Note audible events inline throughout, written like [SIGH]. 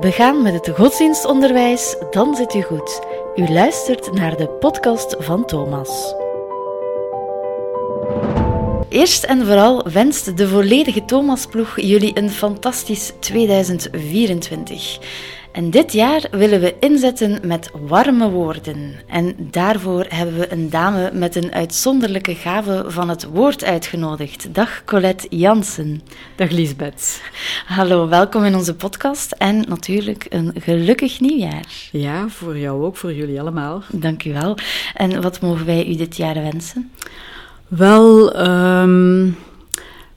Begaan met het godsdienstonderwijs, dan zit u goed. U luistert naar de podcast van Thomas. Eerst en vooral wenst de volledige Thomasploeg jullie een fantastisch 2024. En dit jaar willen we inzetten met warme woorden. En daarvoor hebben we een dame met een uitzonderlijke gave van het woord uitgenodigd. Dag Colette Jansen. Dag Lisbeth. Hallo, welkom in onze podcast en natuurlijk een gelukkig nieuwjaar. Ja, voor jou ook, voor jullie allemaal. Dank u wel. En wat mogen wij u dit jaar wensen? Wel, um,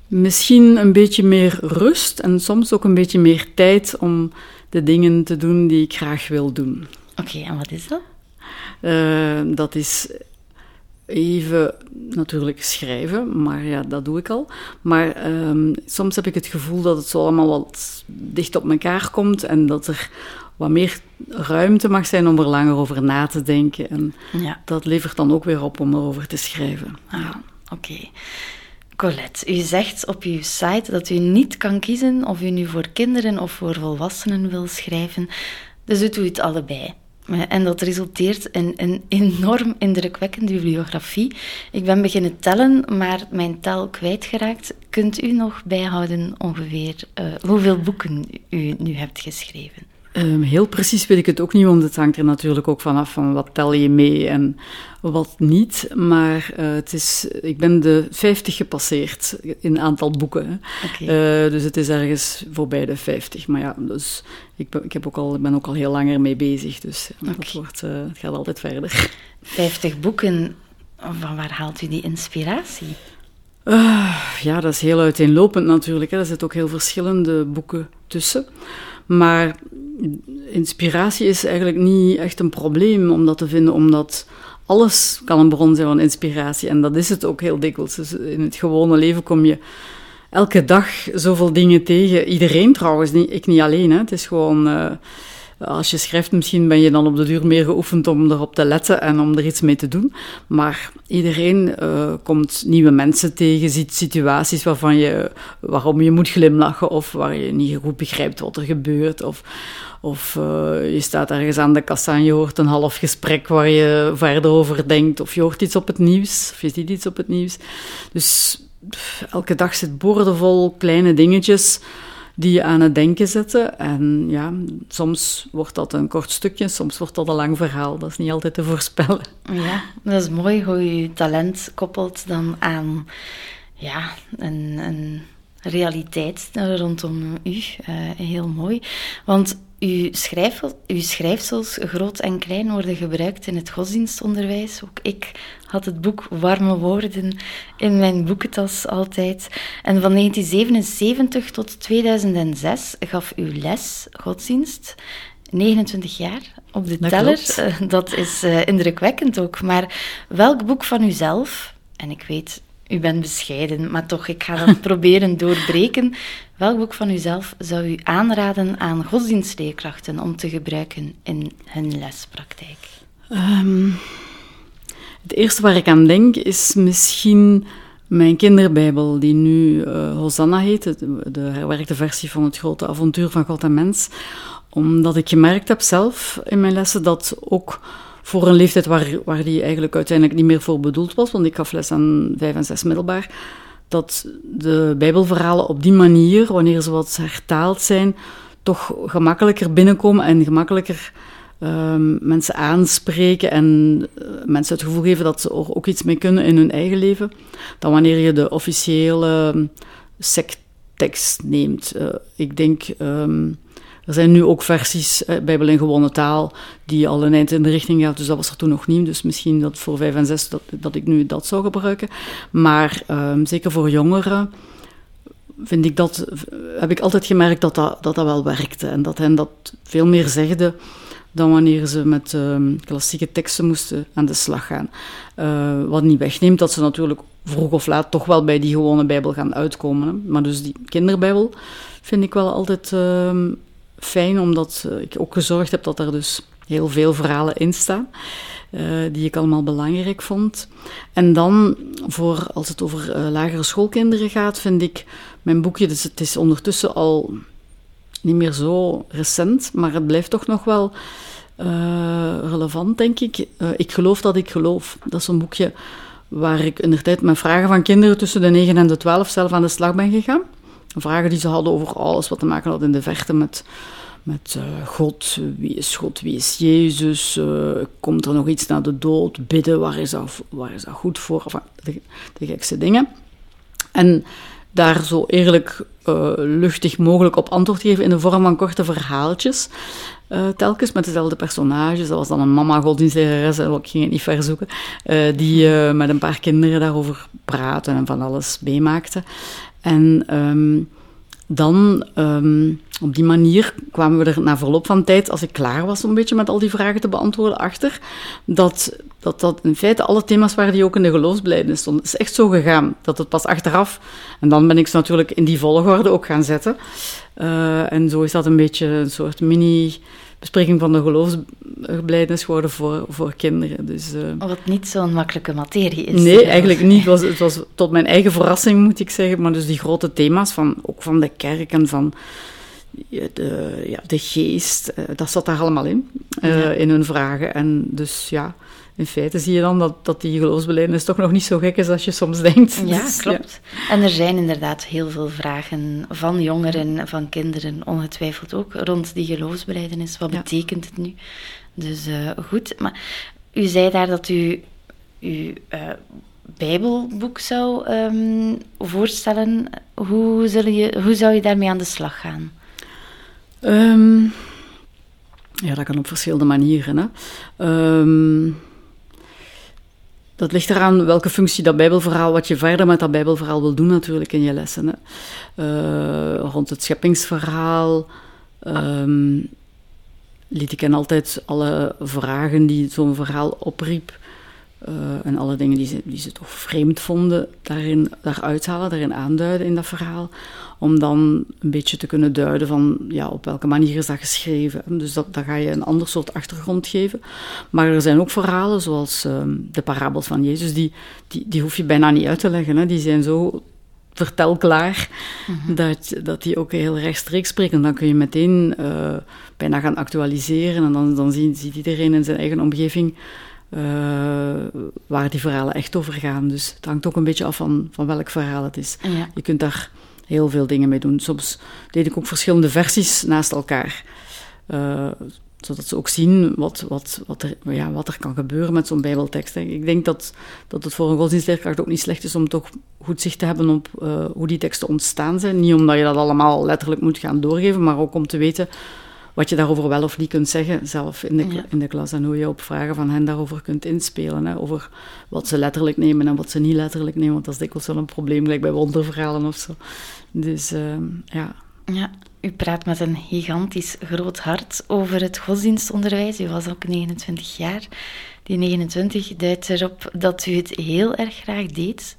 misschien een beetje meer rust en soms ook een beetje meer tijd om de dingen te doen die ik graag wil doen. Oké, en wat is dat? Uh, dat is even natuurlijk schrijven, maar ja, dat doe ik al. Maar um, soms heb ik het gevoel dat het zo allemaal wat dicht op elkaar komt en dat er wat meer ruimte mag zijn om er langer over na te denken. En ja. dat levert dan ook weer op om erover te schrijven. Ah, ja. Oké. Okay. Colette, u zegt op uw site dat u niet kan kiezen of u nu voor kinderen of voor volwassenen wil schrijven. Dus u doet het allebei. En dat resulteert in een enorm indrukwekkende bibliografie. Ik ben beginnen tellen, maar mijn tel kwijtgeraakt. Kunt u nog bijhouden ongeveer uh, hoeveel boeken u nu hebt geschreven? Um, heel precies weet ik het ook niet, want het hangt er natuurlijk ook vanaf van wat tel je mee en wat niet. Maar uh, het is, ik ben de 50 gepasseerd in aantal boeken. Okay. Uh, dus het is ergens voorbij de 50. Maar ja, dus ik, ben, ik heb ook al, ben ook al heel langer mee bezig. Dus okay. dat wordt, uh, het gaat altijd verder. 50 boeken, van waar haalt u die inspiratie? ja, dat is heel uiteenlopend natuurlijk. Hè. Er zitten ook heel verschillende boeken tussen. Maar inspiratie is eigenlijk niet echt een probleem om dat te vinden, omdat alles kan een bron zijn van inspiratie. En dat is het ook heel dikwijls. Dus in het gewone leven kom je elke dag zoveel dingen tegen. Iedereen trouwens, niet, ik niet alleen. Hè. Het is gewoon... Uh, als je schrijft, misschien ben je dan op de duur meer geoefend om erop te letten en om er iets mee te doen. Maar iedereen uh, komt nieuwe mensen tegen, ziet situaties waarvan je, waarom je moet glimlachen of waar je niet goed begrijpt wat er gebeurt. Of, of uh, je staat ergens aan de kassa en je hoort een half gesprek waar je verder over denkt. Of je hoort iets op het nieuws, of je ziet iets op het nieuws. Dus elke dag zit boordevol kleine dingetjes die je aan het denken zetten. En ja, soms wordt dat een kort stukje, soms wordt dat een lang verhaal. Dat is niet altijd te voorspellen. Ja, dat is mooi hoe je talent koppelt dan aan ja, een, een realiteit rondom u. Uh, heel mooi. Want uw, schrijf, uw schrijfsels, groot en klein, worden gebruikt in het godsdienstonderwijs. Ook ik had het boek Warme Woorden in mijn boekentas altijd. En van 1977 tot 2006 gaf u les godsdienst. 29 jaar op de dat teller. Klopt. Dat is uh, indrukwekkend ook. Maar welk boek van uzelf, en ik weet u bent bescheiden, maar toch, ik ga dat [LAUGHS] proberen doorbreken. Welk boek van uzelf zou u aanraden aan godsdienstleerkrachten om te gebruiken in hun lespraktijk? Um, het eerste waar ik aan denk is misschien mijn kinderbijbel, die nu uh, Hosanna heet, de, herwerkte versie van het grote avontuur van God en mens. Omdat ik gemerkt heb zelf in mijn lessen dat ook voor een leeftijd waar, waar die eigenlijk uiteindelijk niet meer voor bedoeld was, want ik gaf les aan vijf en zes middelbaar, dat de Bijbelverhalen op die manier, wanneer ze wat hertaald zijn, toch gemakkelijker binnenkomen en gemakkelijker um, mensen aanspreken en uh, mensen het gevoel geven dat ze ook iets mee kunnen in hun eigen leven, dan wanneer je de officiële um, secttekst neemt. Uh, ik denk. Um, er zijn nu ook versies, eh, Bijbel in gewone taal, die al een eind in de richting gaat. Dus dat was er toen nog niet. Dus misschien dat voor vijf en zes dat, ik nu dat zou gebruiken. Maar zeker voor jongeren vind ik dat, heb ik altijd gemerkt dat dat, dat, dat wel werkte. En dat hen dat veel meer zegde dan wanneer ze met um, klassieke teksten moesten aan de slag gaan. Uh, wat niet wegneemt dat ze natuurlijk vroeg of laat toch wel bij die gewone Bijbel gaan uitkomen. Hè. Maar dus die kinderbijbel vind ik wel altijd um, fijn, omdat uh, ik ook gezorgd heb dat er dus heel veel verhalen in staan. Uh, die ik allemaal belangrijk vond. En dan, voor als het over lagere schoolkinderen gaat, vind ik mijn boekje, dus het is ondertussen al niet meer zo recent, maar het blijft toch nog wel relevant, denk ik. ik geloof dat ik geloof. Dat is een boekje waar ik in de tijd met vragen van kinderen tussen de 9 en de 12 zelf aan de slag ben gegaan. Vragen die ze hadden over alles wat te maken had in de verte met, met uh, God. Wie is God? Wie is Jezus? Komt er nog iets na de dood? Bidden, waar is dat, waar is dat goed voor? De, de gekste dingen. En daar zo eerlijk uh, luchtig mogelijk op antwoord geven in de vorm van korte verhaaltjes. Uh, telkens met dezelfde personages. Dat was dan een mama godsdienstlerares, ik ging het niet verzoeken, uh, die uh, met een paar kinderen daarover praten en van alles meemaakte. En um, dan, um, op die manier, kwamen we er na verloop van tijd, als ik klaar was om een beetje met al die vragen te beantwoorden, achter dat dat, dat in feite alle thema's waren die ook in de geloofsbelijdenis stonden. Het is echt zo gegaan, dat het pas achteraf, en dan ben ik ze natuurlijk in die volgorde ook gaan zetten. Uh, en zo is dat een beetje een soort mini bespreking van de geloofsbelijdenis geworden voor, voor kinderen. Dus, uh... Wat niet zo'n makkelijke materie is. Nee, eigenlijk niet. Het was, het was tot mijn eigen verrassing, moet ik zeggen. Maar dus die grote thema's, van, ook van de kerk en van de, ja, de geest, uh, dat zat daar allemaal in, uh, ja. in hun vragen. En dus ja, in feite zie je dan dat, dat die geloofsbelijdenis toch nog niet zo gek is als je soms denkt. Ja, dus, klopt. Ja. En er zijn inderdaad heel veel vragen van jongeren, van kinderen, ongetwijfeld ook, rond die geloofsbelijdenis. Wat ja. betekent het nu? Dus uh, goed, maar u zei daar dat u uw uh, Bijbelboek zou um, voorstellen. Hoe, zul je, hoe zou je daarmee aan de slag gaan? Um, ja, dat kan op verschillende manieren. Hè. Um, dat ligt eraan welke functie dat Bijbelverhaal, wat je verder met dat Bijbelverhaal wil doen, natuurlijk in je lessen. Hè. Uh, rond het scheppingsverhaal um, liet ik hen altijd alle vragen die zo'n verhaal opriep. Uh, en alle dingen die ze, die ze toch vreemd vonden, daarin, daaruit halen, daarin aanduiden in dat verhaal. Om dan een beetje te kunnen duiden van ja, op welke manier is dat geschreven. Dus dat, dan ga je een ander soort achtergrond geven. Maar er zijn ook verhalen, zoals uh, de parabels van Jezus, die, die, die hoef je bijna niet uit te leggen. Hè. Die zijn zo vertelklaar, mm -hmm. dat, dat die ook heel rechtstreeks spreken. Dan kun je meteen uh, bijna gaan actualiseren en dan, dan ziet, ziet iedereen in zijn eigen omgeving uh, waar die verhalen echt over gaan. Dus het hangt ook een beetje af van, van welk verhaal het is. Ja. Je kunt daar heel veel dingen mee doen. Soms deed ik ook verschillende versies naast elkaar. Uh, zodat ze ook zien wat, wat, wat, er, ja, wat er kan gebeuren met zo'n bijbeltekst. Ik denk dat, dat het voor een godsdienstleerkracht ook niet slecht is om toch goed zicht te hebben op uh, hoe die teksten ontstaan zijn. Niet omdat je dat allemaal letterlijk moet gaan doorgeven, maar ook om te weten wat je daarover wel of niet kunt zeggen, zelf in de, ja. in de klas. En hoe je op vragen van hen daarover kunt inspelen. Hè, over wat ze letterlijk nemen en wat ze niet letterlijk nemen. Want dat is dikwijls wel een probleem, gelijk bij wonderverhalen of zo. Dus uh, ja. Ja, u praat met een gigantisch groot hart over het godsdienstonderwijs. U was ook 29 jaar. Die 29 duidt erop dat u het heel erg graag deed.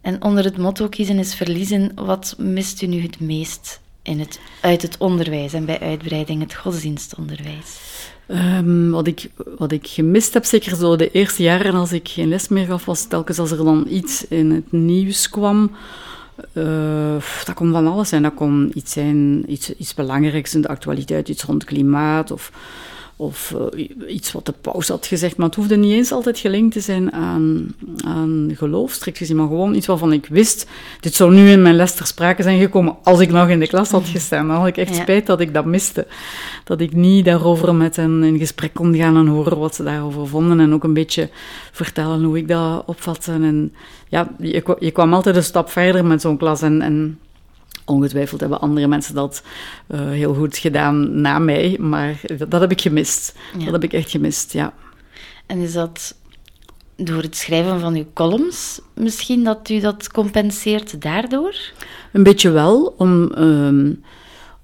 En onder het motto kiezen is verliezen, wat mist u nu het meest in het, uit het onderwijs en bij uitbreiding het godsdienstonderwijs? Um, wat, ik, wat ik gemist heb, zeker zo de eerste jaren als ik geen les meer gaf, was telkens als er dan iets in het nieuws kwam. Uh, dat kon van alles zijn. Dat kon iets zijn, iets, iets belangrijks in de actualiteit, iets rond klimaat of of uh, iets wat de paus had gezegd. Maar het hoefde niet eens altijd gelinkt te zijn aan, aan geloof, strikt gezien. Maar gewoon iets waarvan ik wist, dit zou nu in mijn les ter sprake zijn gekomen als ik nog in de klas had gestaan. Dan had ik echt ja. spijt dat ik dat miste. Dat ik niet daarover met hen in gesprek kon gaan en horen wat ze daarover vonden. En ook een beetje vertellen hoe ik dat opvatte. En ja, je, je kwam altijd een stap verder met zo'n klas. En, en Ongetwijfeld hebben andere mensen dat uh, heel goed gedaan na mij, maar dat, dat heb ik gemist. Ja. Dat heb ik echt gemist, ja. En is dat door het schrijven van uw columns misschien dat u dat compenseert daardoor? Een beetje wel, om, um,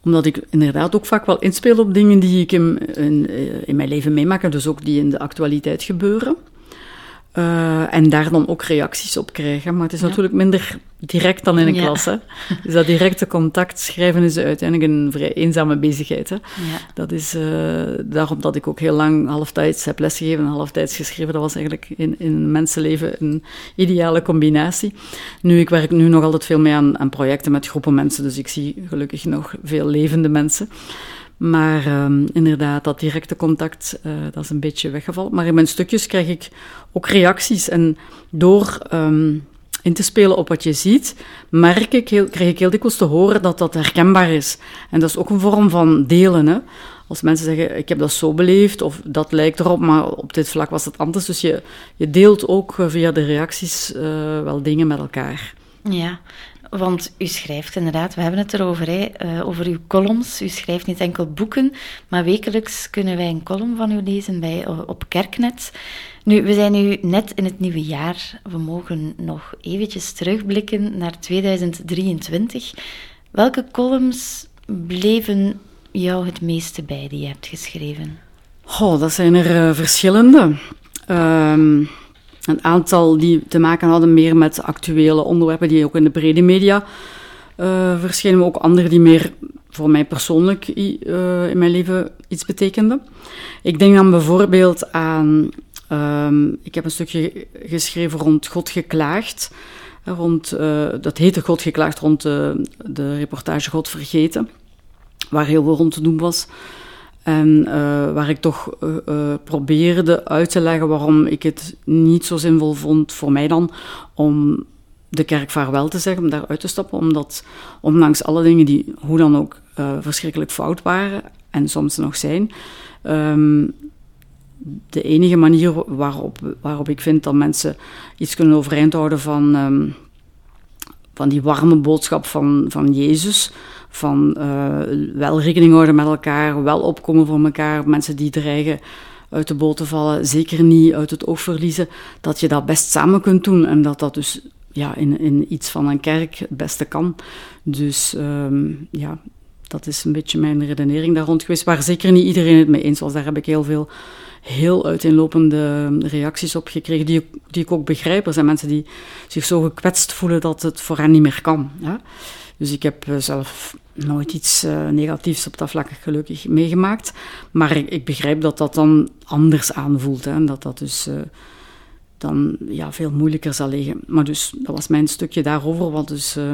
omdat ik inderdaad ook vaak wel inspeel op dingen die ik in, in, in mijn leven meemaak, dus ook die in de actualiteit gebeuren. Uh, en daar dan ook reacties op krijgen. Maar het is natuurlijk minder direct dan in een klas. Hè? Dus dat directe contact schrijven is uiteindelijk een vrij eenzame bezigheid. Hè? Dat is uh, daarom dat ik ook heel lang halftijds heb lesgegeven en halftijds geschreven. Dat was eigenlijk in, in mensenleven een ideale combinatie. Nu, ik werk nu nog altijd veel mee aan, aan projecten met groepen mensen, dus ik zie gelukkig nog veel levende mensen. Maar um, inderdaad, dat directe contact, uh, dat is een beetje weggevallen. Maar in mijn stukjes krijg ik ook reacties. En door um, in te spelen op wat je ziet, merk ik, heel, krijg ik heel dikwijls te horen dat dat herkenbaar is. En dat is ook een vorm van delen. Hè? Als mensen zeggen, ik heb dat zo beleefd, of dat lijkt erop, maar op dit vlak was het anders. Dus je, je deelt ook via de reacties uh, wel dingen met elkaar. Ja, want u schrijft inderdaad, we hebben het erover, hè, uh, over uw columns. U schrijft niet enkel boeken, maar wekelijks kunnen wij een column van u lezen bij, uh, op Kerknet. Nu, we zijn nu net in het nieuwe jaar. We mogen nog eventjes terugblikken naar 2023. Welke columns bleven jou het meeste bij die je hebt geschreven? Oh, dat zijn er uh, verschillende. Um, een aantal die te maken hadden meer met actuele onderwerpen die ook in de brede media uh, verschenen, maar ook andere die meer voor mij persoonlijk uh, in mijn leven iets betekenden. Ik denk dan bijvoorbeeld aan, um, ik heb een stukje geschreven rond God geklaagd. Rond, uh, dat heette God geklaagd rond de reportage God vergeten, waar heel veel rond te doen was. En uh, waar ik toch uh, uh, probeerde uit te leggen waarom ik het niet zo zinvol vond, voor mij dan, om de kerk vaarwel te zeggen, om daar uit te stappen. Omdat, ondanks alle dingen die hoe dan ook verschrikkelijk fout waren, en soms nog zijn, um, de enige manier waarop, waarop ik vind dat mensen iets kunnen overeind houden van, um, van die warme boodschap van, van Jezus van uh, wel rekening houden met elkaar, wel opkomen voor elkaar, mensen die dreigen uit de boot te vallen, zeker niet uit het oog verliezen, dat je dat best samen kunt doen en dat dat dus ja, in, in iets van een kerk het beste kan. Dus um, ja, dat is een beetje mijn redenering daar rond geweest, waar zeker niet iedereen het mee eens was. Daar heb ik heel veel heel uiteenlopende reacties op gekregen, die, die ik ook begrijp. Er zijn mensen die zich zo gekwetst voelen dat het voor hen niet meer kan. Dus ik heb eh, zelf nooit iets uh, negatiefs op dat vlak gelukkig meegemaakt. Maar ik, begrijp dat dat dan anders aanvoelt. En dat dat dus uh, dan ja, veel moeilijker zal liggen. Maar dus, dat was mijn stukje daarover, wat dus, uh,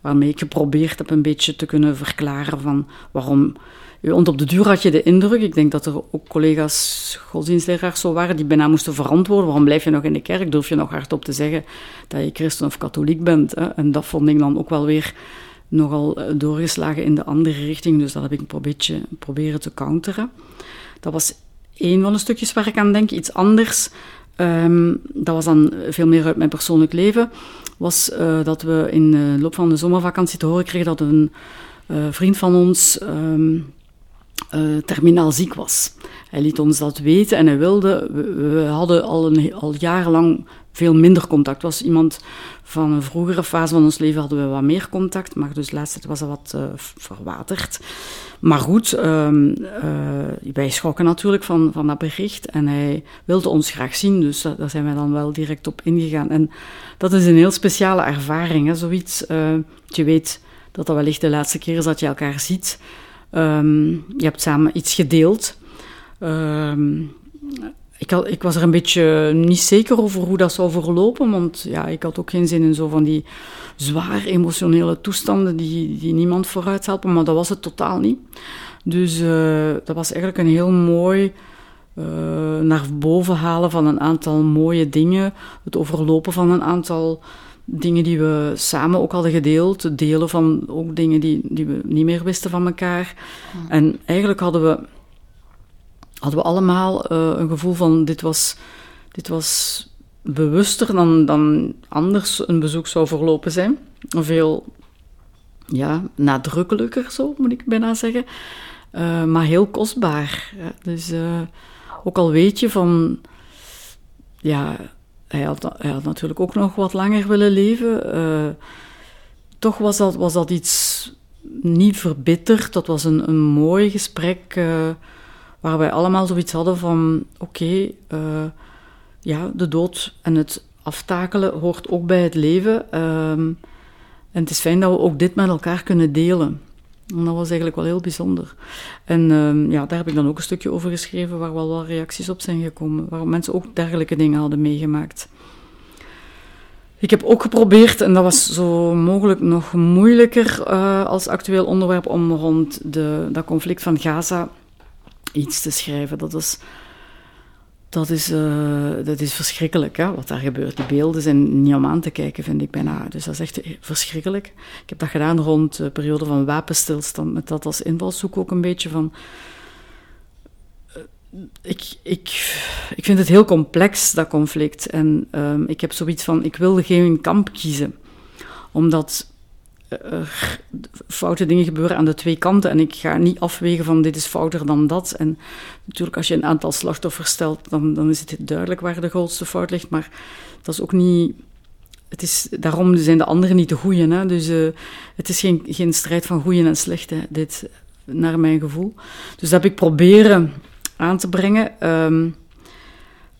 waarmee ik geprobeerd heb een beetje te kunnen verklaren van waarom... Want op de duur had je de indruk, ik denk dat er ook collega's godsdienstleraars zo waren, die bijna moesten verantwoorden. Waarom blijf je nog in de kerk? Durf je nog hardop te zeggen dat je christen of katholiek bent? Hè? En dat vond ik dan ook wel weer nogal eh, doorgeslagen in de andere richting. Dus dat heb ik een beetje proberen te counteren. Dat was één van de stukjes waar ik aan denk. Iets anders, um, dat was dan veel meer uit mijn persoonlijk leven, was uh, dat we in de loop van de zomervakantie te horen kregen dat een vriend van ons um, terminaal ziek was. Hij liet ons dat weten en hij wilde. We, hadden al, een, al jarenlang veel minder contact. was iemand van een vroegere fase van ons leven hadden we wat meer contact, maar dus laatst was dat wat uh, verwaterd. Maar goed, um, uh, wij schrokken natuurlijk van, van dat bericht en hij wilde ons graag zien, dus uh, daar zijn wij dan wel direct op ingegaan. En dat is een heel speciale ervaring, hè, zoiets. je weet dat dat wellicht de laatste keer is dat je elkaar ziet. Um, je hebt samen iets gedeeld. Um, ik, ik was er een beetje niet zeker over hoe dat zou verlopen, want ja, ik had ook geen zin in zo van die zwaar emotionele toestanden die, die niemand vooruit helpen, maar dat was het totaal niet. Dus uh, dat was eigenlijk een heel mooi uh, naar boven halen van een aantal mooie dingen, het overlopen van een aantal dingen die we samen ook hadden gedeeld, delen van ook dingen die, die we niet meer wisten van elkaar. En eigenlijk hadden we hadden we allemaal uh, een gevoel van dit was, dit was bewuster dan, dan anders een bezoek zou verlopen zijn. Veel ja, nadrukkelijker, zo moet ik bijna zeggen. Uh, maar heel kostbaar. Ja. Dus uh, ook al weet je van. Ja, hij had, natuurlijk ook nog wat langer willen leven. toch was dat, was dat iets niet verbitterd. Dat was een, een mooi gesprek waar wij allemaal zoiets hadden van: oké, uh, ja, de dood en het aftakelen hoort ook bij het leven. Ehm, en het is fijn dat we ook dit met elkaar kunnen delen. Dat was eigenlijk wel heel bijzonder. En ehm, ja, daar heb ik dan ook een stukje over geschreven, waar wel wat reacties op zijn gekomen, waar mensen ook dergelijke dingen hadden meegemaakt. Ik heb ook geprobeerd, en dat was zo mogelijk nog moeilijker uh, als actueel onderwerp, om rond de, dat conflict van Gaza iets te schrijven. Dat is, dat is, uh, dat is verschrikkelijk, hè, wat daar gebeurt. Die beelden zijn niet om aan te kijken, vind ik bijna. Dus dat is echt verschrikkelijk. Ik heb dat gedaan rond de periode van wapenstilstand, met dat als invalshoek ook een beetje van ik, ik, ik vind het heel complex, dat conflict. En um, ik heb zoiets van, ik wil geen kamp kiezen. Omdat er foute dingen gebeuren aan de twee kanten. En ik ga niet afwegen van dit is fouter dan dat. En natuurlijk, als je een aantal slachtoffers stelt, dan, dan is het duidelijk waar de grootste fout ligt. Maar dat is ook niet... Het is, daarom zijn de anderen niet de goeien. Hè? Dus uh, het is geen, geen strijd van goeien en slechte, dit, naar mijn gevoel. Dus dat heb ik proberen aan te brengen. Um,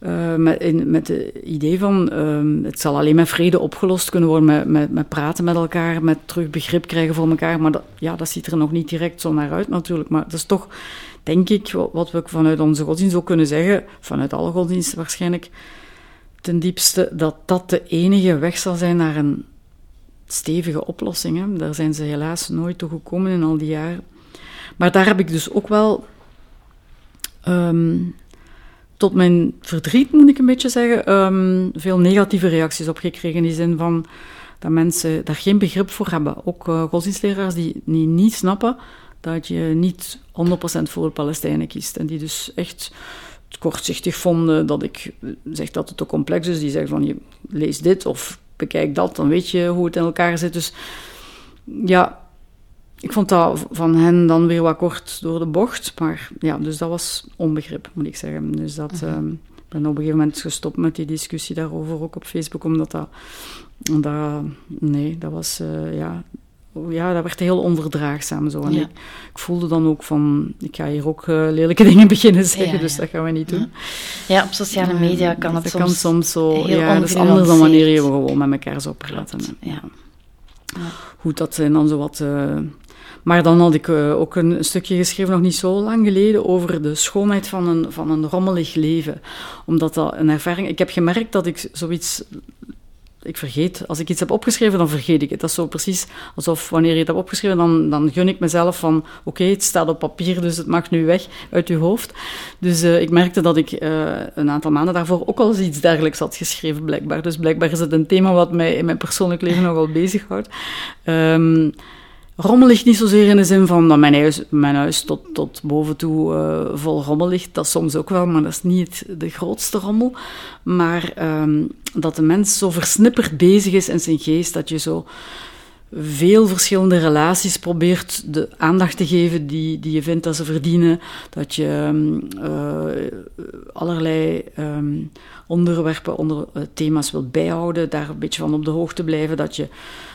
uh, met, met het idee van um, het zal alleen met vrede opgelost kunnen worden, met, met, met, praten met elkaar, met terug begrip krijgen voor elkaar. Maar dat, ja, dat ziet er nog niet direct zo naar uit natuurlijk. Maar dat is toch, denk ik, wat we vanuit onze godsdienst ook kunnen zeggen, vanuit alle godsdiensten waarschijnlijk, ten diepste, dat dat de enige weg zal zijn naar een stevige oplossing. Hè. Daar zijn ze helaas nooit toe gekomen in al die jaren. Maar daar heb ik dus ook wel Um, tot mijn verdriet, moet ik een beetje zeggen, um, veel negatieve reacties op gekregen. In die zin van dat mensen daar geen begrip voor hebben. Ook uh, godsdienstleraars die, niet snappen dat je niet 100% voor de Palestijnen kiest. En die dus echt kortzichtig vonden dat ik zeg dat het te complex is. Die zeggen van, je lees dit of bekijk dat, dan weet je hoe het in elkaar zit. Dus ja, ik vond dat van hen dan weer wat kort door de bocht. Maar ja, dus dat was onbegrip, moet ik zeggen. Dus dat, uh ik ben op een gegeven moment gestopt met die discussie daarover, ook op Facebook, omdat dat... dat nee, dat was... Uh, ja, ja, dat werd heel onverdraagzaam zo. En ik, ik, voelde dan ook van, ik ga hier ook uh, lelijke dingen [LAUGHS] beginnen zeggen, ja, dus dat gaan we niet doen. Ja, op sociale media kan het dat soms, kan soms zo, ja, dat is anders dan wanneer je gewoon met elkaar zo praten. Ja. Goed, dat zijn dan zo wat... Uh, maar dan had ik uh, ook een stukje geschreven, nog niet zo lang geleden, over de schoonheid van een, van een rommelig leven. Omdat dat een ervaring... Ik heb gemerkt dat ik zoiets... Ik vergeet. Als ik iets heb opgeschreven, dan vergeet ik het. Dat is zo precies alsof wanneer je het hebt opgeschreven, dan, dan gun ik mezelf van... Oké, het staat op papier, dus het mag nu weg uit je hoofd. Dus uh, ik merkte dat ik uh, een aantal maanden daarvoor ook al eens iets dergelijks had geschreven, blijkbaar. Dus blijkbaar is het een thema wat mij in mijn persoonlijk leven nogal bezighoudt. Um, Rommel ligt niet zozeer in de zin van dat mijn huis, mijn huis tot, tot boven toe uh, vol rommel ligt. Dat soms ook wel, maar dat is niet de grootste rommel. Maar um, dat de mens zo versnipperd bezig is in zijn geest, dat je zo veel verschillende relaties probeert de aandacht te geven die, die je vindt dat ze verdienen. Dat je um, uh, allerlei um, onderwerpen, onder, uh, thema's wilt bijhouden, daar een beetje van op de hoogte blijven. Dat je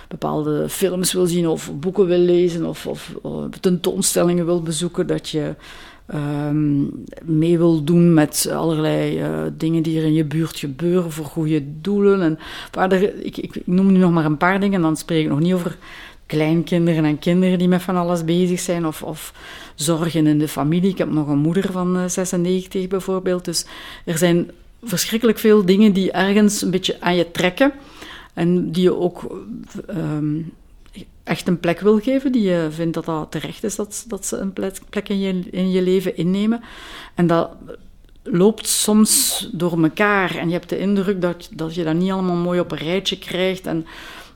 bepaalde films wil zien of boeken wil lezen of, of, of tentoonstellingen wil bezoeken, dat je um, mee wil doen met allerlei uh, dingen die er in je buurt gebeuren voor goede doelen. En, ik, ik, noem nu nog maar een paar dingen, en dan spreek ik nog niet over kleinkinderen en kinderen die met van alles bezig zijn, of, of zorgen in de familie. Ik heb nog een moeder van uh, eh, 96 bijvoorbeeld. Dus er zijn verschrikkelijk veel dingen die ergens een beetje aan je trekken. En die je ook um, echt een plek wil geven, die je vindt dat dat terecht is dat, dat ze een plek in je, in je leven innemen. En dat loopt soms door elkaar en je hebt de indruk dat, dat je dat niet allemaal mooi op een rijtje krijgt. En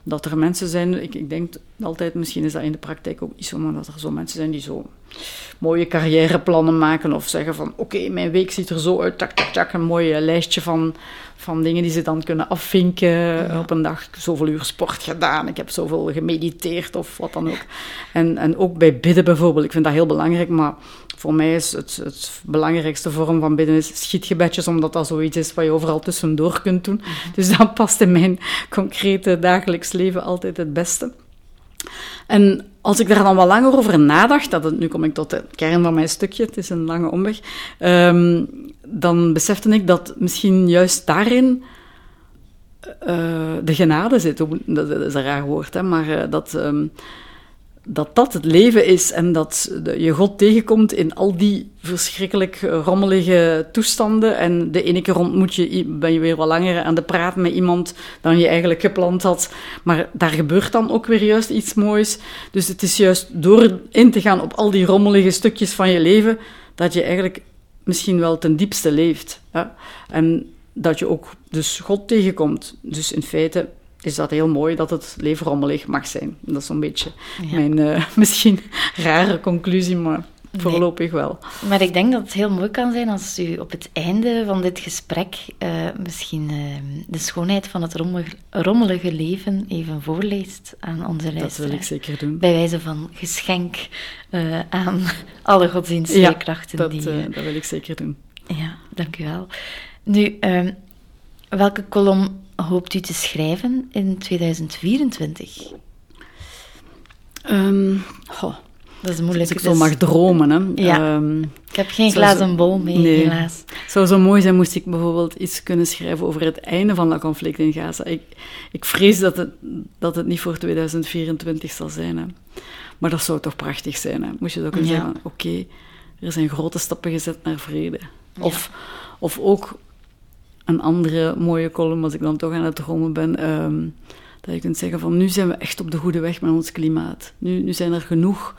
dat er mensen zijn, ik, ik denk altijd, misschien is dat in de praktijk ook niet zo, maar dat er zo mensen zijn die zo mooie carrièreplannen maken of zeggen van oké, mijn week ziet er zo uit, tak, tak, tak, een mooi lijstje van, van dingen die ze dan kunnen afvinken. Op een dag zoveel uur sport gedaan, ik heb zoveel gemediteerd of wat dan ook. En, en ook bij bidden bijvoorbeeld, ik vind dat heel belangrijk, maar voor mij is het, het belangrijkste vorm van bidden is schietgebedjes, omdat dat zoiets is wat je overal tussendoor kunt doen. Mhm. Dus dat past in mijn concrete dagelijks leven altijd het beste. En als ik daar dan wat langer over nadacht, dat het, nu kom ik tot de kern van mijn stukje, het is een lange omweg, um, dan besefte ik dat misschien juist daarin uh, de genade zit. Dat is een raar woord, hè, maar uh, dat, um, dat dat het leven is en dat je God tegenkomt in al die verschrikkelijk rommelige toestanden. En de ene keer ontmoet je, ben je weer wat langer aan de praat met iemand dan je eigenlijk gepland had. Maar daar gebeurt dan ook weer juist iets moois. Dus het is juist door in te gaan op al die rommelige stukjes van je leven, dat je eigenlijk misschien wel ten diepste leeft. En dat je ook dus God tegenkomt. Dus in feite is dat heel mooi dat het leven rommelig mag zijn. Dat is een beetje mijn uh, [LAUGHS] misschien rare conclusie, maar voorlopig wel. Maar ik denk dat het heel mooi kan zijn als u op het einde van dit gesprek uh, misschien uh, de schoonheid van het rommelige leven even voorleest aan onze luisteraars. Dat wil ik zeker doen. Bij wijze van geschenk aan [LAUGHS] alle godsdienstleerkrachten. Ja, dat, die, dat wil ik zeker doen. Ja, dank u wel. Nu, uh, welke kolom hoopt u te schrijven in 2024? Um, goh, dat is moeilijk. Als ik zo mag dromen. Hè. Ja. Um, ik heb geen glazen bol mee, nee. helaas. Het zou zo mooi zijn moest ik bijvoorbeeld iets kunnen schrijven over het einde van dat conflict in Gaza. Ik, ik vrees dat het, dat het niet voor 2024 zal zijn. Hè. Maar dat zou toch prachtig zijn. Hè. Moest je ook kunnen ja. zeggen, oké, er zijn grote stappen gezet naar vrede. Of, of ook een andere mooie column, als ik dan toch aan het dromen ben, um, dat je kunt zeggen van nu zijn we echt op de goede weg met ons klimaat. Nu, nu zijn er genoeg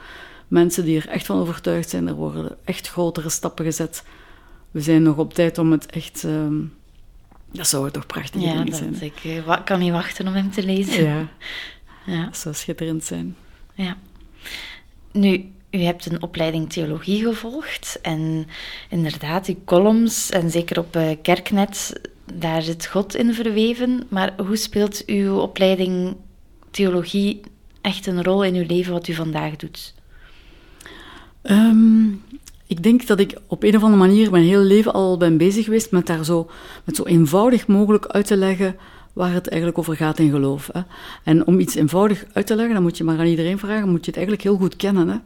mensen die er echt van overtuigd zijn. Er worden echt grotere stappen gezet. We zijn nog op tijd om het echt... Um, dat zou toch prachtig ja, zijn. Ja, ik uh, kan niet wachten om hem te lezen. Ja, ja. dat zou schitterend zijn. Ja. Nu, u hebt een opleiding theologie gevolgd en inderdaad, uw columns en zeker op uh, Kerknet, daar zit God in verweven. Maar hoe speelt uw opleiding theologie echt een rol in uw leven wat u vandaag doet? Um, ik denk dat ik op een of andere manier mijn hele leven al ben bezig geweest met daar zo, met zo eenvoudig mogelijk uit te leggen waar het eigenlijk over gaat in geloof. Hè. En om iets eenvoudig uit te leggen, dan moet je maar aan iedereen vragen, moet je het eigenlijk heel goed kennen. Hè.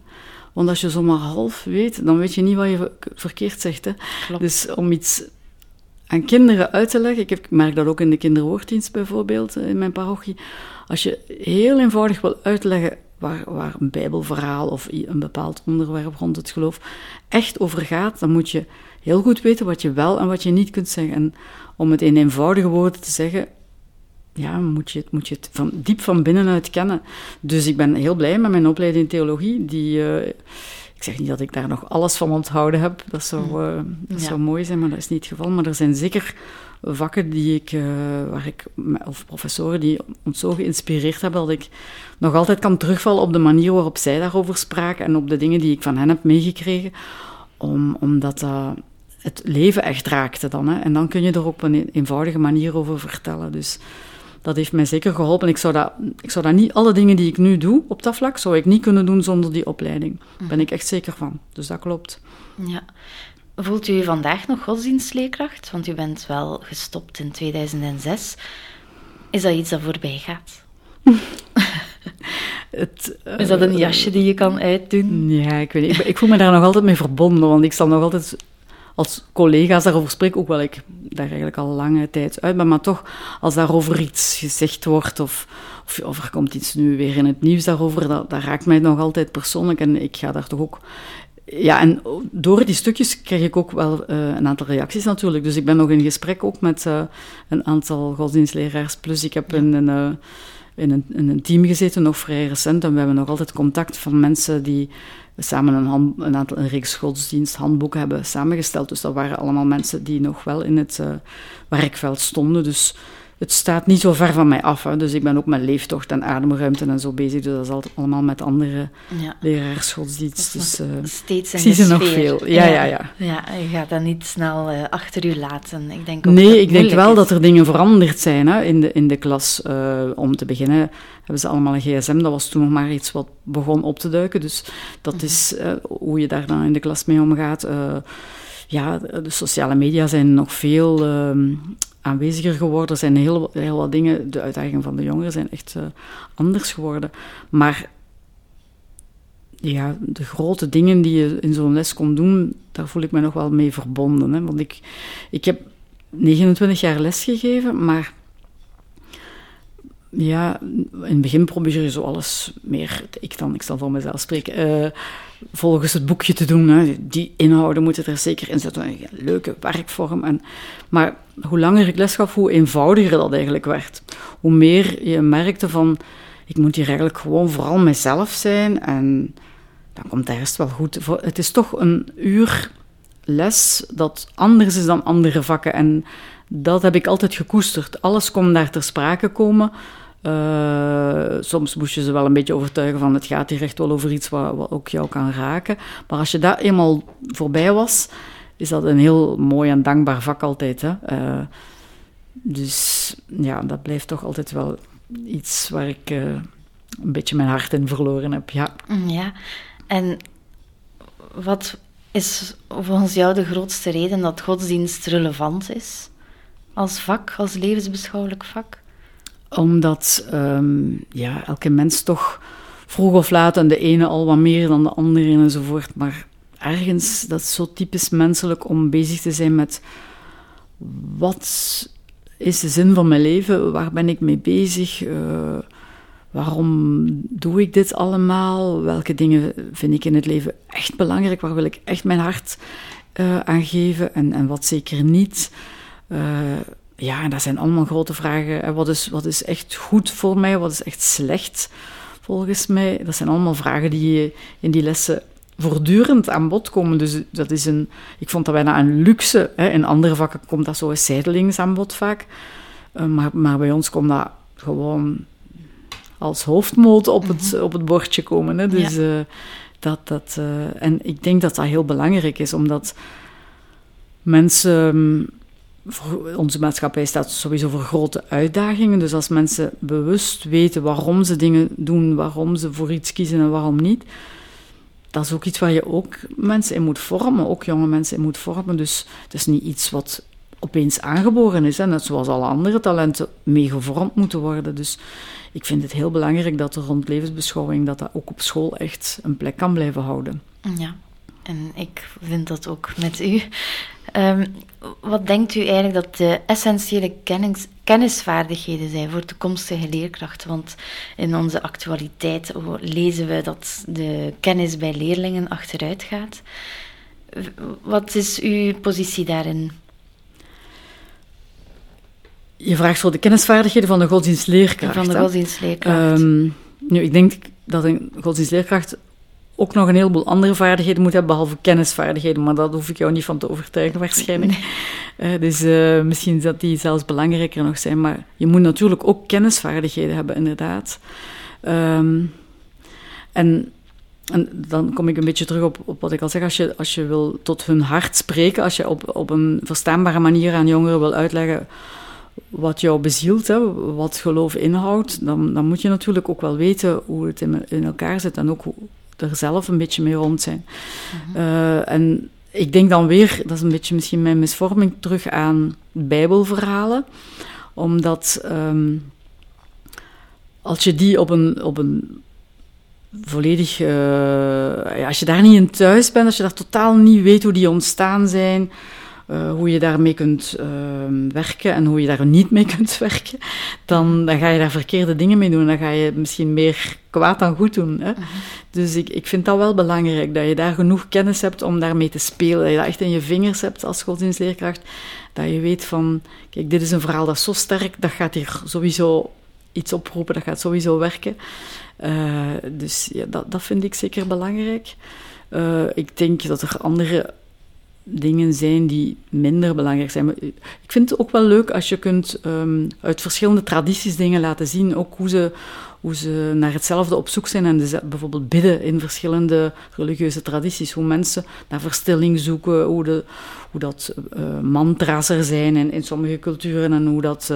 Want als je zomaar half weet, dan weet je niet wat je verkeerd zegt. Hè. Dus om iets aan kinderen uit te leggen, ik, heb, ik merk dat ook in de kinderwoorddienst bijvoorbeeld, eh, in mijn parochie, als je heel eenvoudig wil uitleggen waar, waar een bijbelverhaal of een bepaald onderwerp rond het geloof echt over gaat, dan moet je heel goed weten wat je wel en wat je niet kunt zeggen. En om het in eenvoudige woorden te zeggen, ja, moet je, moet je het van, diep van binnenuit kennen. Dus ik ben heel blij met mijn opleiding theologie. Die, uh, ik zeg niet dat ik daar nog alles van onthouden heb. Dat zou, uh, dat zou mooi zijn, maar dat is niet het geval. Maar er zijn zeker vakken die ik, uh, waar ik, of professoren die ons zo geïnspireerd hebben dat ik nog altijd kan terugvallen op de manier waarop zij daarover spraken en op de dingen die ik van hen heb meegekregen. Om, omdat dat het leven echt raakte dan. Hè. En dan kun je er op een eenvoudige manier over vertellen. Dus dat heeft mij zeker geholpen. Ik zou, dat, ik zou dat niet, alle dingen die ik nu doe op dat vlak, zou ik niet kunnen doen zonder die opleiding. Daar ben ik echt zeker van. Dus dat klopt. Ja. Voelt u je vandaag nog godsdienstleerkracht? Want u bent wel gestopt in 2006. Is dat iets dat voorbij gaat? [LAUGHS] Het, is dat een eh, jasje die je kan uitdoen? Ja, ik weet niet. Ik, ik voel me daar nog altijd mee verbonden, want ik zal nog altijd als collega's daarover spreken, ook wel ik daar eigenlijk al lange tijd uit ben, maar toch, als daarover iets gezegd wordt of, of, er komt iets nu weer in het nieuws daarover, dat, dat raakt mij nog altijd persoonlijk en ik ga daar toch ook ja, en door die stukjes krijg ik ook wel uh, een aantal reacties natuurlijk. Dus ik ben nog in gesprek ook met uh, een aantal godsdienstleraars. Plus ik heb in een, uh, in, een, in een team gezeten, nog vrij recent. En we hebben nog altijd contact van mensen die we samen een, een, aantal, een reeks godsdiensthandboeken hebben samengesteld. Dus dat waren allemaal mensen die nog wel in het uh, werkveld stonden. Dus het staat niet zo ver van mij af. Hè. Dus ik ben ook met leeftocht en ademruimte en zo bezig. Dus dat is altijd allemaal met andere ja. leraars godsdienst. Dus, uh, Steeds in zie ze nog veel. Ja, ja, ja. Ja, je gaat dat niet snel uh, achter u laten. Ik denk ook nee, ik denk wel is. dat er dingen veranderd zijn hè, in, de, in de klas. Uh, om te beginnen hebben ze allemaal een gsm. Dat was toen nog maar iets wat begon op te duiken. Dus dat mm -hmm. is hoe je daar dan in de klas mee omgaat ja, de sociale media zijn nog veel uh, aanweziger geworden. Zijn heel, wat dingen, de uitdagingen van de jongeren zijn echt uh, anders geworden. Maar ja, de grote dingen die je in zo'n les kon doen, daar voel ik me nog wel mee verbonden. Hè? Want ik, ik heb 29 jaar lesgegeven, maar ja, in het begin probeer je zo alles meer, ik dan, ik zal voor mezelf spreken, uh, volgens het boekje te doen. Hè. Die inhouden moeten er zeker in zitten. Een leuke werkvorm. En, maar hoe langer ik les gaf, hoe eenvoudiger dat eigenlijk werd. Hoe meer je merkte van, ik moet hier eigenlijk gewoon vooral mezelf zijn en dan komt de rest wel goed. Het is toch een uur les dat anders is dan andere vakken. En dat heb ik altijd gekoesterd. Alles kon daar ter sprake komen. Uh, soms moest je ze wel een beetje overtuigen van het gaat hier echt wel over iets wat, ook jou kan raken. Maar als je daar eenmaal voorbij was, is dat een heel mooi en dankbaar vak altijd. Hè? Uh, dus ja, dat blijft toch altijd wel iets waar ik uh, een beetje mijn hart in verloren heb. Ja, mm, ja. en wat is volgens jou de grootste reden dat godsdienst relevant is als vak, als levensbeschouwelijk vak? Omdat um, ja, elke mens toch vroeg of laat en de ene al wat meer dan de andere enzovoort. Maar ergens, dat is zo typisch menselijk om bezig te zijn met wat is de zin van mijn leven? Waar ben ik mee bezig? Uh, waarom doe ik dit allemaal? Welke dingen vind ik in het leven echt belangrijk? Waar wil ik echt mijn hart uh, aan geven en, en wat zeker niet? Uh, ja, en dat zijn allemaal grote vragen. Wat is, wat is echt goed voor mij? Wat is echt slecht volgens mij? Dat zijn allemaal vragen die in die lessen voortdurend aan bod komen. Dus dat is een, ik vond dat bijna een luxe. Hè. In andere vakken komt dat zo eens zijdelings aan bod vaak. Uh, maar, maar bij ons komt dat gewoon als hoofdmoot op het, mhm. op het bordje komen. Hè. Dus ja. uh, dat, dat, uh, en ik denk dat dat heel belangrijk is, omdat mensen onze maatschappij staat sowieso voor grote uitdagingen. Dus als mensen bewust weten waarom ze dingen doen, waarom ze voor iets kiezen en waarom niet, dat is ook iets waar je ook mensen in moet vormen, ook jonge mensen in moet vormen. Dus het is niet iets wat opeens aangeboren is, hè, net zoals alle andere talenten mee gevormd moeten worden. Dus ik vind het heel belangrijk dat er rond levensbeschouwing dat dat ook op school echt een plek kan blijven houden. Ja, en ik vind dat ook met u. Um, wat denkt u eigenlijk dat de essentiële kennis, kennisvaardigheden zijn voor toekomstige leerkrachten? Want in onze actualiteit lezen we dat de kennis bij leerlingen achteruit gaat. Wat is uw positie daarin? Je vraagt voor de kennisvaardigheden van de godsdienstleerkracht. Van de godsdienstleerkracht. Um, nu, ik denk dat een godsdienstleerkracht ook nog een heleboel andere vaardigheden moet hebben, behalve kennisvaardigheden. Maar dat hoef ik jou niet van te overtuigen, waarschijnlijk. Uh, dus uh, misschien dat die zelfs belangrijker nog zijn. Maar je moet natuurlijk ook kennisvaardigheden hebben, inderdaad. Um, en, en, dan kom ik een beetje terug op, op wat ik al zeg. Als je, als je wil tot hun hart spreken, als je op, op een verstaanbare manier aan jongeren wil uitleggen wat jou bezielt, hè, wat geloof inhoudt, dan, dan moet je natuurlijk ook wel weten hoe het in, in elkaar zit en ook hoe, er zelf een beetje mee rond zijn. Mhm. Uh, en ik denk dan weer, dat is een beetje misschien mijn misvorming, terug aan Bijbelverhalen. Omdat um, als je die op een, op een volledig. Uh, ja, als je daar niet in thuis bent, als je daar totaal niet weet hoe die ontstaan zijn. Uh, hoe je daarmee kunt uh, werken en hoe je daar niet mee [LAUGHS] kunt werken, dan, dan ga je daar verkeerde dingen mee doen. Dan ga je misschien meer kwaad dan goed doen. Hè? Uh -huh. Dus ik, ik vind dat wel belangrijk, dat je daar genoeg kennis hebt om daarmee te spelen. Dat je dat echt in je vingers hebt als godsdienstleerkracht. Dat je weet van, kijk, dit is een verhaal dat is zo sterk, dat gaat hier sowieso iets oproepen, dat gaat sowieso werken. Uh, dus ja, dat, dat vind ik zeker belangrijk. Uh, ik denk dat er andere dingen zijn die minder belangrijk zijn. Maar ik vind het ook wel leuk als je kunt um, uit verschillende tradities dingen laten zien, ook hoe ze, hoe ze naar hetzelfde op zoek zijn en de, bijvoorbeeld bidden in verschillende religieuze tradities, hoe mensen naar verstilling zoeken, hoe, de, hoe dat uh, mantra's er zijn in, in sommige culturen en hoe dat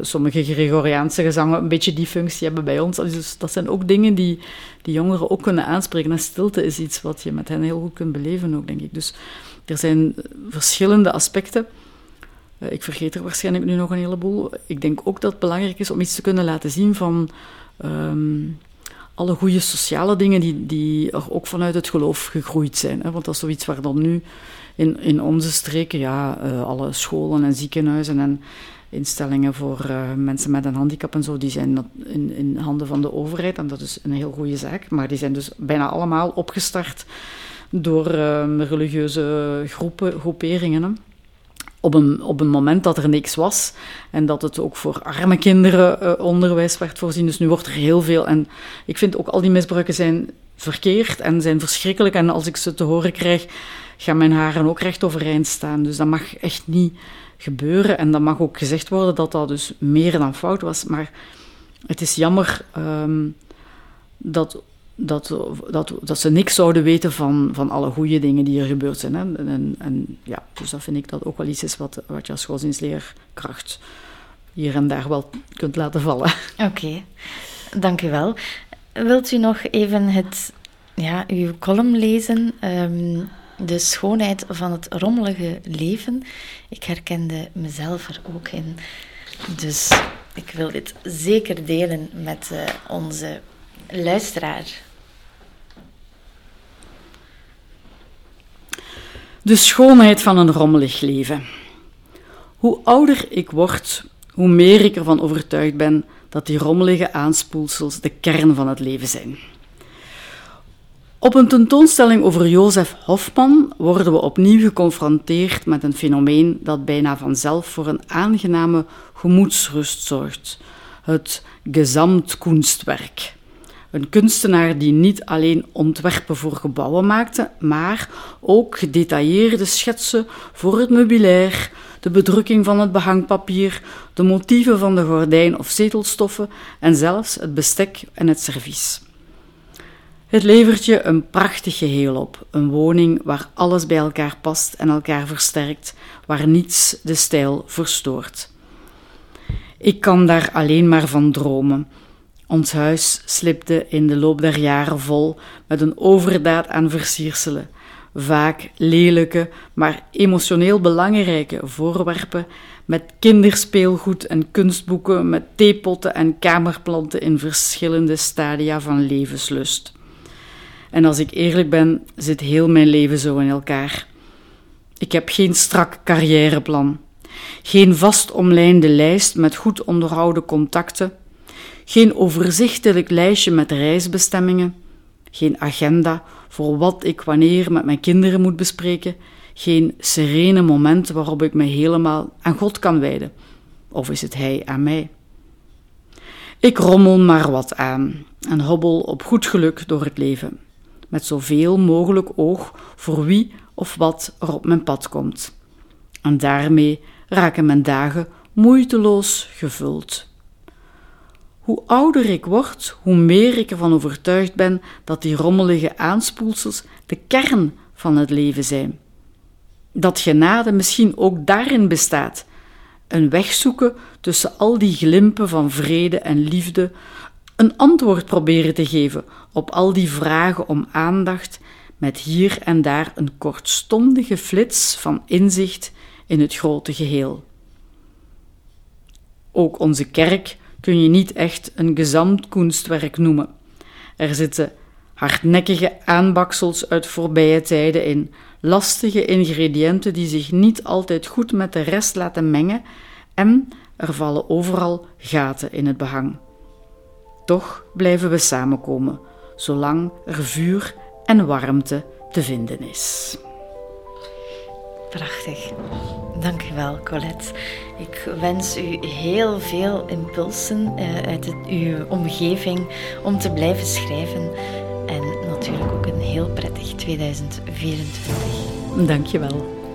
sommige Gregoriaanse gezangen een beetje die functie hebben bij ons. Dus dat zijn ook dingen die, die jongeren ook kunnen aanspreken. En stilte is iets wat je met hen heel goed kunt beleven ook, denk ik. Dus er zijn verschillende aspecten. Ik vergeet er waarschijnlijk nu nog een heleboel. Ik denk ook dat het belangrijk is om iets te kunnen laten zien van... Um, alle goede sociale dingen die, die er ook vanuit het geloof gegroeid zijn. Hè? Want dat is zoiets waar dan nu in, in onze streken, ja, uh, alle scholen en ziekenhuizen en instellingen voor uh, mensen met een handicap en zo, die zijn in, in handen van de overheid. En dat is een heel goede zaak. Maar die zijn dus bijna allemaal opgestart door uh, religieuze groepen, groeperingen. Op een, op een moment dat er niks was en dat het ook voor arme kinderen uh, onderwijs werd voorzien. Dus nu wordt er heel veel. En ik vind ook al die misbruiken zijn verkeerd en zijn verschrikkelijk. En als ik ze te horen krijg, gaan mijn haren ook recht overeind staan. Dus dat mag echt niet gebeuren. En dat mag ook gezegd worden dat dat dus meer dan fout was. Maar het is jammer um, dat dat, dat, dat ze niks zouden weten van, van alle goede dingen die er gebeurd zijn. Hè. En, en, ja, dus dat vind ik dat ook wel iets is wat, wat je als godsdienstleerkracht hier en daar wel kunt laten vallen. Oké, dank u wel. Wilt u nog even het, ja, uw column lezen? Um, de schoonheid van het rommelige leven. Ik herkende mezelf er ook in. Dus ik wil dit zeker delen met uh, onze luisteraar. De schoonheid van een rommelig leven. Hoe ouder ik word, hoe meer ik ervan overtuigd ben dat die rommelige aanspoelsels de kern van het leven zijn. Op een tentoonstelling over Jozef Hofman worden we opnieuw geconfronteerd met een fenomeen dat bijna vanzelf voor een aangename gemoedsrust zorgt: het Gesamtkunstwerk. Een kunstenaar die niet alleen ontwerpen voor gebouwen maakte, maar ook gedetailleerde schetsen voor het meubilair, de bedrukking van het behangpapier, de motieven van de gordijn of zetelstoffen en zelfs het bestek en het servies. Het levert je een prachtig geheel op, een woning waar alles bij elkaar past en elkaar versterkt, waar niets de stijl verstoort. Ik kan daar alleen maar van dromen ons huis slipte in de loop der jaren vol met een overdaad aan versierselen, vaak lelijke, maar emotioneel belangrijke voorwerpen met kinderspeelgoed en kunstboeken, met theepotten en kamerplanten in verschillende stadia van levenslust. En als ik eerlijk ben, zit heel mijn leven zo in elkaar. Ik heb geen strak carrièreplan, geen vast omlijnde lijst met goed onderhouden contacten geen overzichtelijk lijstje met reisbestemmingen, geen agenda voor wat ik wanneer met mijn kinderen moet bespreken, geen serene momenten waarop ik me helemaal aan God kan wijden. Of is het Hij aan mij? Ik rommel maar wat aan en hobbel op goed geluk door het leven, met zoveel mogelijk oog voor wie of wat er op mijn pad komt. En daarmee raken mijn dagen moeiteloos gevuld. Hoe ouder ik word, hoe meer ik ervan overtuigd ben dat die rommelige aanspoelsels de kern van het leven zijn. Dat genade misschien ook daarin bestaat: een weg zoeken tussen al die glimpen van vrede en liefde, een antwoord proberen te geven op al die vragen om aandacht, met hier en daar een kortstondige flits van inzicht in het grote geheel. Ook onze kerk kun je niet echt een gezamtkunstwerk noemen. Er zitten hardnekkige aanbaksels uit voorbije tijden in, lastige ingrediënten die zich niet altijd goed met de rest laten mengen en er vallen overal gaten in het behang. Toch blijven we samenkomen, zolang er vuur en warmte te vinden is. Prachtig. Dank u wel, Colette. Ik wens u heel veel impulsen uh, uit uw omgeving om te blijven schrijven. En natuurlijk ook een heel prettig 2024. Dank je wel.